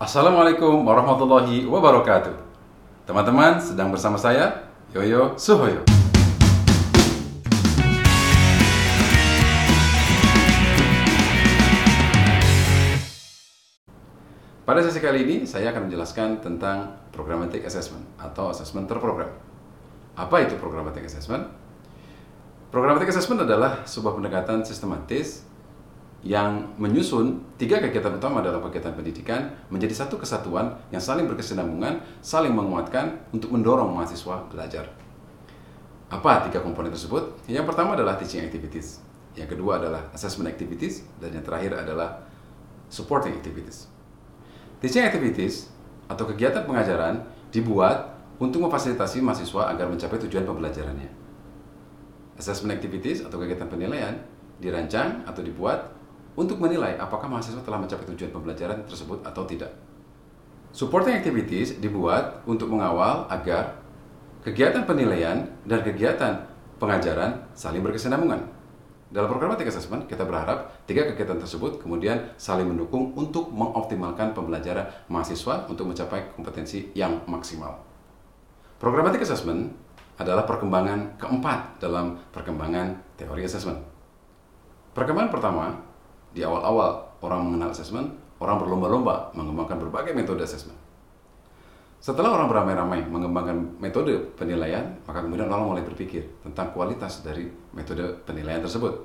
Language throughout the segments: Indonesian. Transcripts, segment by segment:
Assalamualaikum warahmatullahi wabarakatuh. Teman-teman sedang bersama saya Yoyo Suhoyo. Pada sesi kali ini saya akan menjelaskan tentang programmatic assessment atau assessment terprogram. Apa itu programmatic assessment? Programmatic assessment adalah sebuah pendekatan sistematis yang menyusun tiga kegiatan utama dalam kegiatan pendidikan menjadi satu kesatuan yang saling berkesinambungan, saling menguatkan untuk mendorong mahasiswa belajar. Apa tiga komponen tersebut? Yang pertama adalah teaching activities, yang kedua adalah assessment activities, dan yang terakhir adalah supporting activities. Teaching activities atau kegiatan pengajaran dibuat untuk memfasilitasi mahasiswa agar mencapai tujuan pembelajarannya. Assessment activities atau kegiatan penilaian dirancang atau dibuat untuk menilai apakah mahasiswa telah mencapai tujuan pembelajaran tersebut atau tidak. Supporting activities dibuat untuk mengawal agar kegiatan penilaian dan kegiatan pengajaran saling berkesinambungan. Dalam programmatic assessment, kita berharap tiga kegiatan tersebut kemudian saling mendukung untuk mengoptimalkan pembelajaran mahasiswa untuk mencapai kompetensi yang maksimal. Programmatic assessment adalah perkembangan keempat dalam perkembangan teori assessment. Perkembangan pertama, di awal-awal orang mengenal assessment, orang berlomba-lomba mengembangkan berbagai metode assessment. Setelah orang beramai-ramai mengembangkan metode penilaian, maka kemudian orang mulai berpikir tentang kualitas dari metode penilaian tersebut.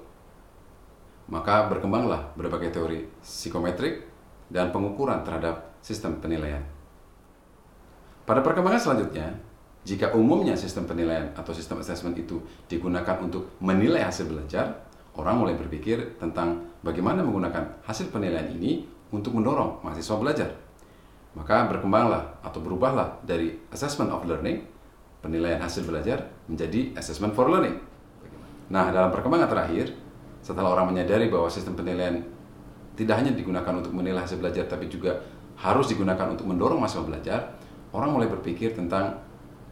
Maka berkembanglah berbagai teori psikometrik dan pengukuran terhadap sistem penilaian. Pada perkembangan selanjutnya, jika umumnya sistem penilaian atau sistem assessment itu digunakan untuk menilai hasil belajar, orang mulai berpikir tentang bagaimana menggunakan hasil penilaian ini untuk mendorong mahasiswa belajar. Maka berkembanglah atau berubahlah dari assessment of learning, penilaian hasil belajar, menjadi assessment for learning. Nah, dalam perkembangan terakhir, setelah orang menyadari bahwa sistem penilaian tidak hanya digunakan untuk menilai hasil belajar, tapi juga harus digunakan untuk mendorong mahasiswa belajar, orang mulai berpikir tentang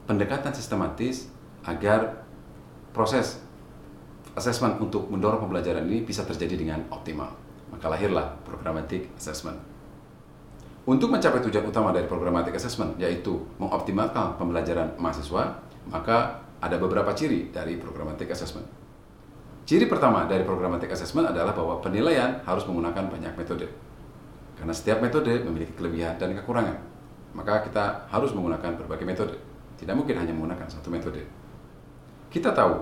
pendekatan sistematis agar proses assessment untuk mendorong pembelajaran ini bisa terjadi dengan optimal. Maka lahirlah programmatic assessment. Untuk mencapai tujuan utama dari programmatic assessment, yaitu mengoptimalkan pembelajaran mahasiswa, maka ada beberapa ciri dari programmatic assessment. Ciri pertama dari programmatic assessment adalah bahwa penilaian harus menggunakan banyak metode. Karena setiap metode memiliki kelebihan dan kekurangan. Maka kita harus menggunakan berbagai metode. Tidak mungkin hanya menggunakan satu metode. Kita tahu,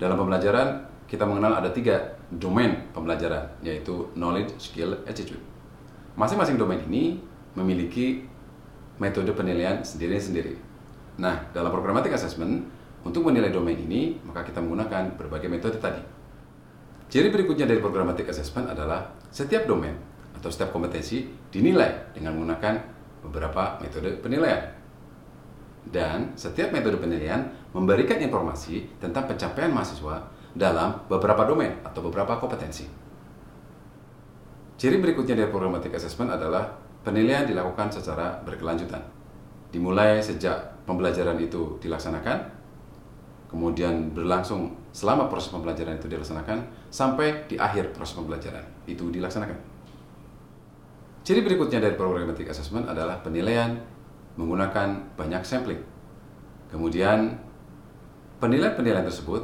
dalam pembelajaran kita mengenal ada tiga domain pembelajaran, yaitu knowledge, skill, attitude. Masing-masing domain ini memiliki metode penilaian sendiri-sendiri. Nah, dalam programmatic assessment, untuk menilai domain ini, maka kita menggunakan berbagai metode tadi. Ciri berikutnya dari programmatic assessment adalah setiap domain atau setiap kompetensi dinilai dengan menggunakan beberapa metode penilaian. Dan setiap metode penilaian memberikan informasi tentang pencapaian mahasiswa dalam beberapa domain atau beberapa kompetensi. Ciri berikutnya dari programmatic assessment adalah Penilaian dilakukan secara berkelanjutan. Dimulai sejak pembelajaran itu dilaksanakan, kemudian berlangsung selama proses pembelajaran itu dilaksanakan, sampai di akhir proses pembelajaran itu dilaksanakan. Ciri berikutnya dari programmatic assessment adalah penilaian menggunakan banyak sampling. Kemudian penilaian-penilaian tersebut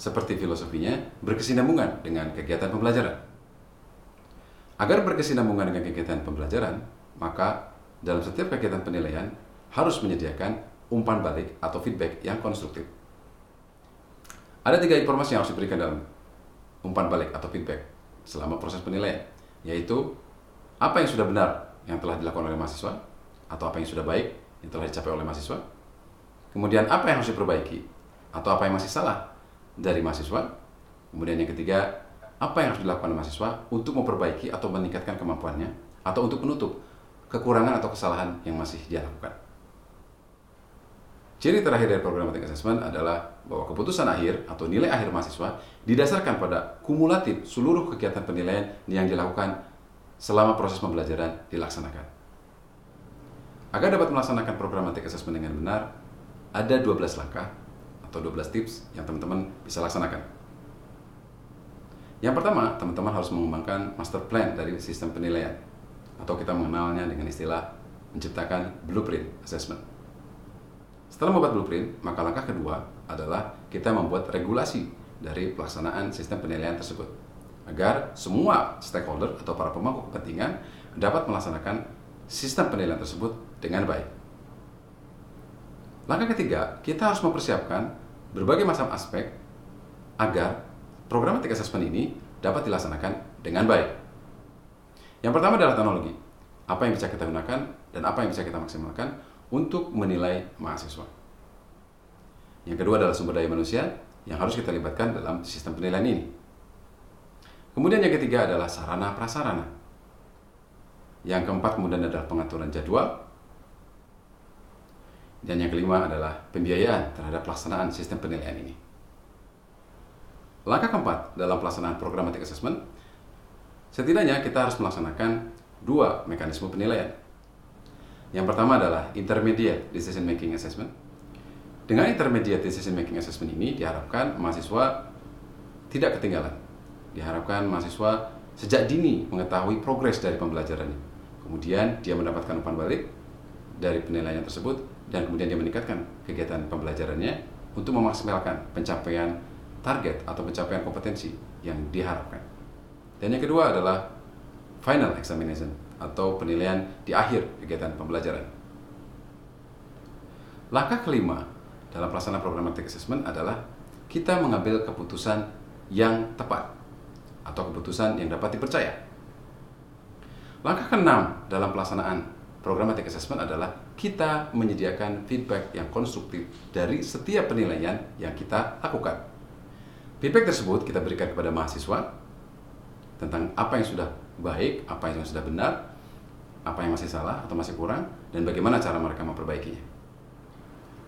seperti filosofinya berkesinambungan dengan kegiatan pembelajaran. Agar berkesinambungan dengan kegiatan pembelajaran, maka dalam setiap kegiatan penilaian harus menyediakan umpan balik atau feedback yang konstruktif. Ada tiga informasi yang harus diberikan dalam umpan balik atau feedback selama proses penilaian, yaitu apa yang sudah benar yang telah dilakukan oleh mahasiswa, atau apa yang sudah baik yang telah dicapai oleh mahasiswa, kemudian apa yang harus diperbaiki, atau apa yang masih salah dari mahasiswa, kemudian yang ketiga, apa yang harus dilakukan mahasiswa untuk memperbaiki atau meningkatkan kemampuannya atau untuk menutup kekurangan atau kesalahan yang masih dia lakukan. Ciri terakhir dari programmatic assessment adalah bahwa keputusan akhir atau nilai akhir mahasiswa didasarkan pada kumulatif seluruh kegiatan penilaian yang dilakukan selama proses pembelajaran dilaksanakan. Agar dapat melaksanakan programmatic assessment dengan benar, ada 12 langkah atau 12 tips yang teman-teman bisa laksanakan. Yang pertama, teman-teman harus mengembangkan master plan dari sistem penilaian. atau kita mengenalnya dengan istilah menciptakan blueprint assessment. Setelah membuat blueprint, maka langkah kedua adalah kita membuat regulasi dari pelaksanaan sistem penilaian tersebut agar semua stakeholder atau para pemangku kepentingan dapat melaksanakan sistem penilaian tersebut dengan baik. Langkah ketiga, kita harus mempersiapkan berbagai macam aspek agar programmatic assessment ini dapat dilaksanakan dengan baik. Yang pertama adalah teknologi. Apa yang bisa kita gunakan dan apa yang bisa kita maksimalkan untuk menilai mahasiswa. Yang kedua adalah sumber daya manusia yang harus kita libatkan dalam sistem penilaian ini. Kemudian yang ketiga adalah sarana prasarana. Yang keempat kemudian adalah pengaturan jadwal. Dan yang kelima adalah pembiayaan terhadap pelaksanaan sistem penilaian ini. Langkah keempat dalam pelaksanaan programmatic assessment, setidaknya kita harus melaksanakan dua mekanisme penilaian. Yang pertama adalah intermediate decision making assessment. Dengan intermediate decision making assessment ini diharapkan mahasiswa tidak ketinggalan. Diharapkan mahasiswa sejak dini mengetahui progres dari pembelajarannya. Kemudian dia mendapatkan umpan balik dari penilaian tersebut dan kemudian dia meningkatkan kegiatan pembelajarannya untuk memaksimalkan pencapaian target atau pencapaian kompetensi yang diharapkan. Dan yang kedua adalah final examination atau penilaian di akhir kegiatan pembelajaran. Langkah kelima dalam pelaksanaan programmatic assessment adalah kita mengambil keputusan yang tepat atau keputusan yang dapat dipercaya. Langkah keenam dalam pelaksanaan programmatic assessment adalah kita menyediakan feedback yang konstruktif dari setiap penilaian yang kita lakukan. Feedback tersebut kita berikan kepada mahasiswa tentang apa yang sudah baik, apa yang sudah benar, apa yang masih salah atau masih kurang, dan bagaimana cara mereka memperbaikinya.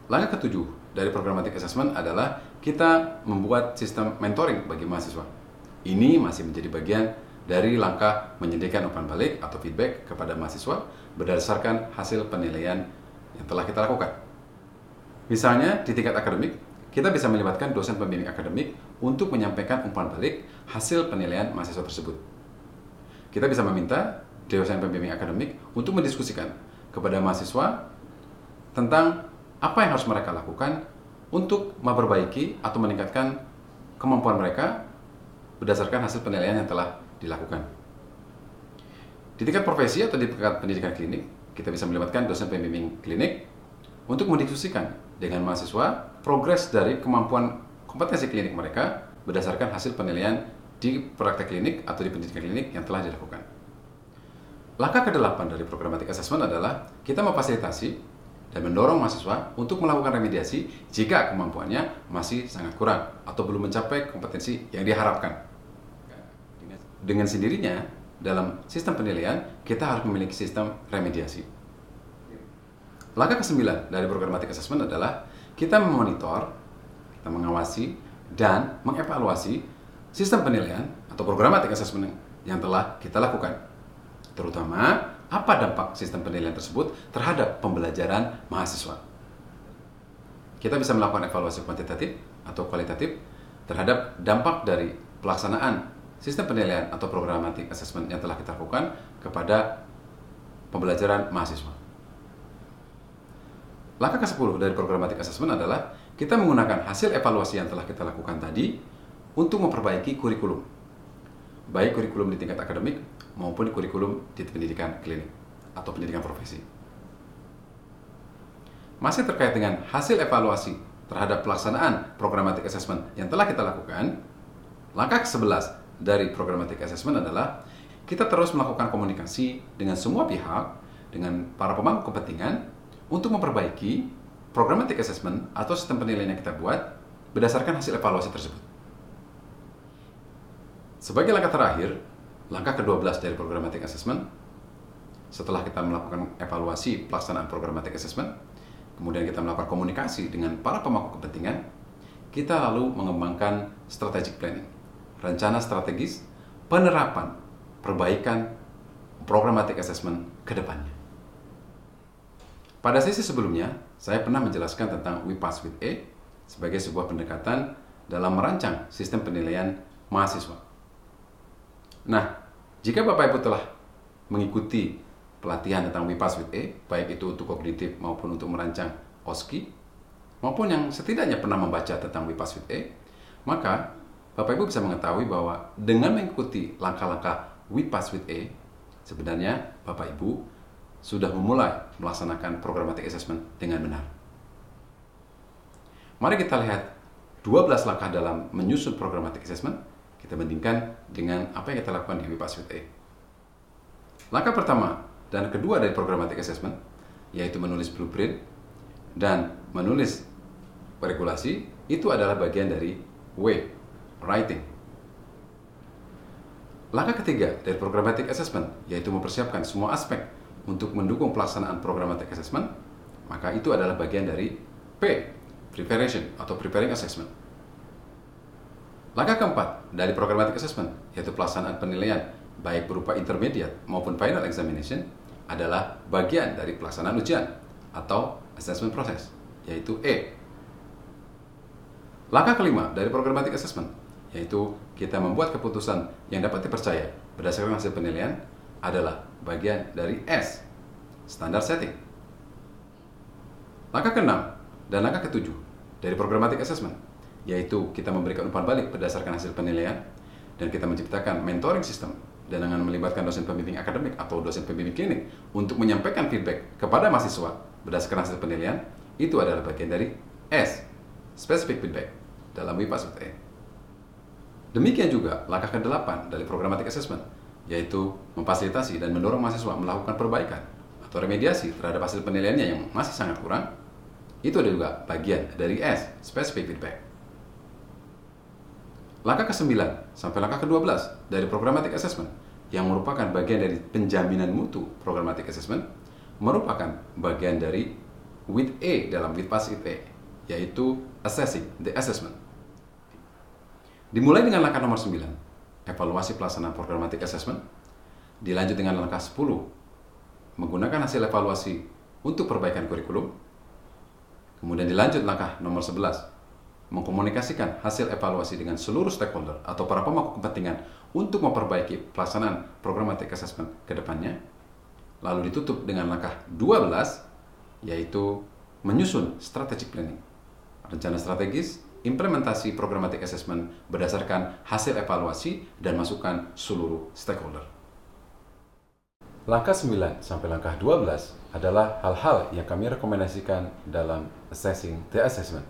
Langkah ketujuh dari programmatic assessment adalah kita membuat sistem mentoring bagi mahasiswa. Ini masih menjadi bagian dari langkah menyediakan umpan balik atau feedback kepada mahasiswa berdasarkan hasil penilaian yang telah kita lakukan. Misalnya di tingkat akademik, kita bisa melibatkan dosen pembimbing akademik untuk menyampaikan umpan balik hasil penilaian mahasiswa tersebut. Kita bisa meminta dosen pembimbing akademik untuk mendiskusikan kepada mahasiswa tentang apa yang harus mereka lakukan untuk memperbaiki atau meningkatkan kemampuan mereka berdasarkan hasil penilaian yang telah dilakukan. Di tingkat profesi atau di tingkat pendidikan klinik, kita bisa melibatkan dosen pembimbing klinik untuk mendiskusikan dengan mahasiswa progres dari kemampuan kompetensi klinik mereka berdasarkan hasil penilaian di praktek klinik atau di pendidikan klinik yang telah dilakukan. Langkah ke-8 dari programmatic assessment adalah kita memfasilitasi dan mendorong mahasiswa untuk melakukan remediasi jika kemampuannya masih sangat kurang atau belum mencapai kompetensi yang diharapkan. Dengan sendirinya, dalam sistem penilaian, kita harus memiliki sistem remediasi. Langkah ke-9 dari programmatic assessment adalah kita memonitor, kita mengawasi, dan mengevaluasi sistem penilaian atau programmatic assessment yang telah kita lakukan. Terutama, apa dampak sistem penilaian tersebut terhadap pembelajaran mahasiswa. Kita bisa melakukan evaluasi kuantitatif atau kualitatif terhadap dampak dari pelaksanaan sistem penilaian atau programmatic assessment yang telah kita lakukan kepada pembelajaran mahasiswa. Langkah ke-10 dari programmatic assessment adalah kita menggunakan hasil evaluasi yang telah kita lakukan tadi untuk memperbaiki kurikulum. Baik kurikulum di tingkat akademik maupun kurikulum di pendidikan klinik atau pendidikan profesi. Masih terkait dengan hasil evaluasi terhadap pelaksanaan programmatic assessment yang telah kita lakukan, langkah ke-11 dari programmatic assessment adalah kita terus melakukan komunikasi dengan semua pihak, dengan para pemangku kepentingan untuk memperbaiki programmatic assessment atau sistem penilaian yang kita buat berdasarkan hasil evaluasi tersebut. Sebagai langkah terakhir, langkah ke-12 dari programmatic assessment, setelah kita melakukan evaluasi pelaksanaan programmatic assessment, kemudian kita melakukan komunikasi dengan para pemangku kepentingan, kita lalu mengembangkan strategic planning rencana strategis penerapan perbaikan programmatic assessment ke depannya. Pada sesi sebelumnya, saya pernah menjelaskan tentang We Pass with A sebagai sebuah pendekatan dalam merancang sistem penilaian mahasiswa. Nah, jika Bapak Ibu telah mengikuti pelatihan tentang WIPAS with A, baik itu untuk kognitif maupun untuk merancang OSKI, maupun yang setidaknya pernah membaca tentang WIPAS with A, maka Bapak Ibu bisa mengetahui bahwa dengan mengikuti langkah-langkah WIPAS with A, sebenarnya Bapak Ibu sudah memulai melaksanakan programmatic assessment dengan benar. Mari kita lihat 12 langkah dalam menyusun programmatic assessment, kita bandingkan dengan apa yang kita lakukan di WIPAS with A. Langkah pertama dan kedua dari programmatic assessment, yaitu menulis blueprint dan menulis regulasi, itu adalah bagian dari W, writing. Langkah ketiga dari programmatic assessment, yaitu mempersiapkan semua aspek untuk mendukung pelaksanaan programmatic assessment, maka itu adalah bagian dari P, preparation atau preparing assessment. Langkah keempat dari programmatic assessment, yaitu pelaksanaan penilaian baik berupa intermediate maupun final examination, adalah bagian dari pelaksanaan ujian atau assessment process, yaitu E. Langkah kelima dari programmatic assessment, yaitu kita membuat keputusan yang dapat dipercaya berdasarkan hasil penilaian, adalah bagian dari S, standar setting. Langkah keenam dan langkah ketujuh dari programmatic assessment, yaitu kita memberikan umpan balik berdasarkan hasil penilaian dan kita menciptakan mentoring system dan dengan melibatkan dosen pembimbing akademik atau dosen pembimbing klinik untuk menyampaikan feedback kepada mahasiswa berdasarkan hasil penilaian, itu adalah bagian dari S, specific feedback dalam WIPAS UTE. Demikian juga langkah ke-8 dari programmatic assessment, yaitu memfasilitasi dan mendorong mahasiswa melakukan perbaikan atau remediasi terhadap hasil penilaiannya yang masih sangat kurang itu ada juga bagian dari S, specific feedback. Langkah ke-9 sampai langkah ke-12 dari programmatic assessment yang merupakan bagian dari penjaminan mutu programmatic assessment merupakan bagian dari with A dalam with pass A yaitu assessing the assessment. Dimulai dengan langkah nomor 9, evaluasi pelaksanaan programmatic assessment, dilanjut dengan langkah 10, menggunakan hasil evaluasi untuk perbaikan kurikulum, Kemudian dilanjut langkah nomor 11, mengkomunikasikan hasil evaluasi dengan seluruh stakeholder atau para pemangku kepentingan untuk memperbaiki pelaksanaan programmatic assessment ke depannya. Lalu ditutup dengan langkah 12, yaitu menyusun strategic planning. Rencana strategis, implementasi programmatic assessment berdasarkan hasil evaluasi dan masukan seluruh stakeholder. Langkah 9 sampai langkah 12 adalah hal-hal yang kami rekomendasikan dalam assessing the assessment.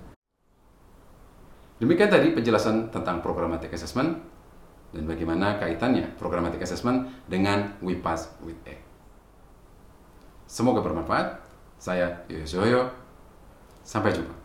Demikian tadi penjelasan tentang programmatic assessment dan bagaimana kaitannya programmatic assessment dengan We Pass with A. Semoga bermanfaat. Saya Yoyo Sampai jumpa.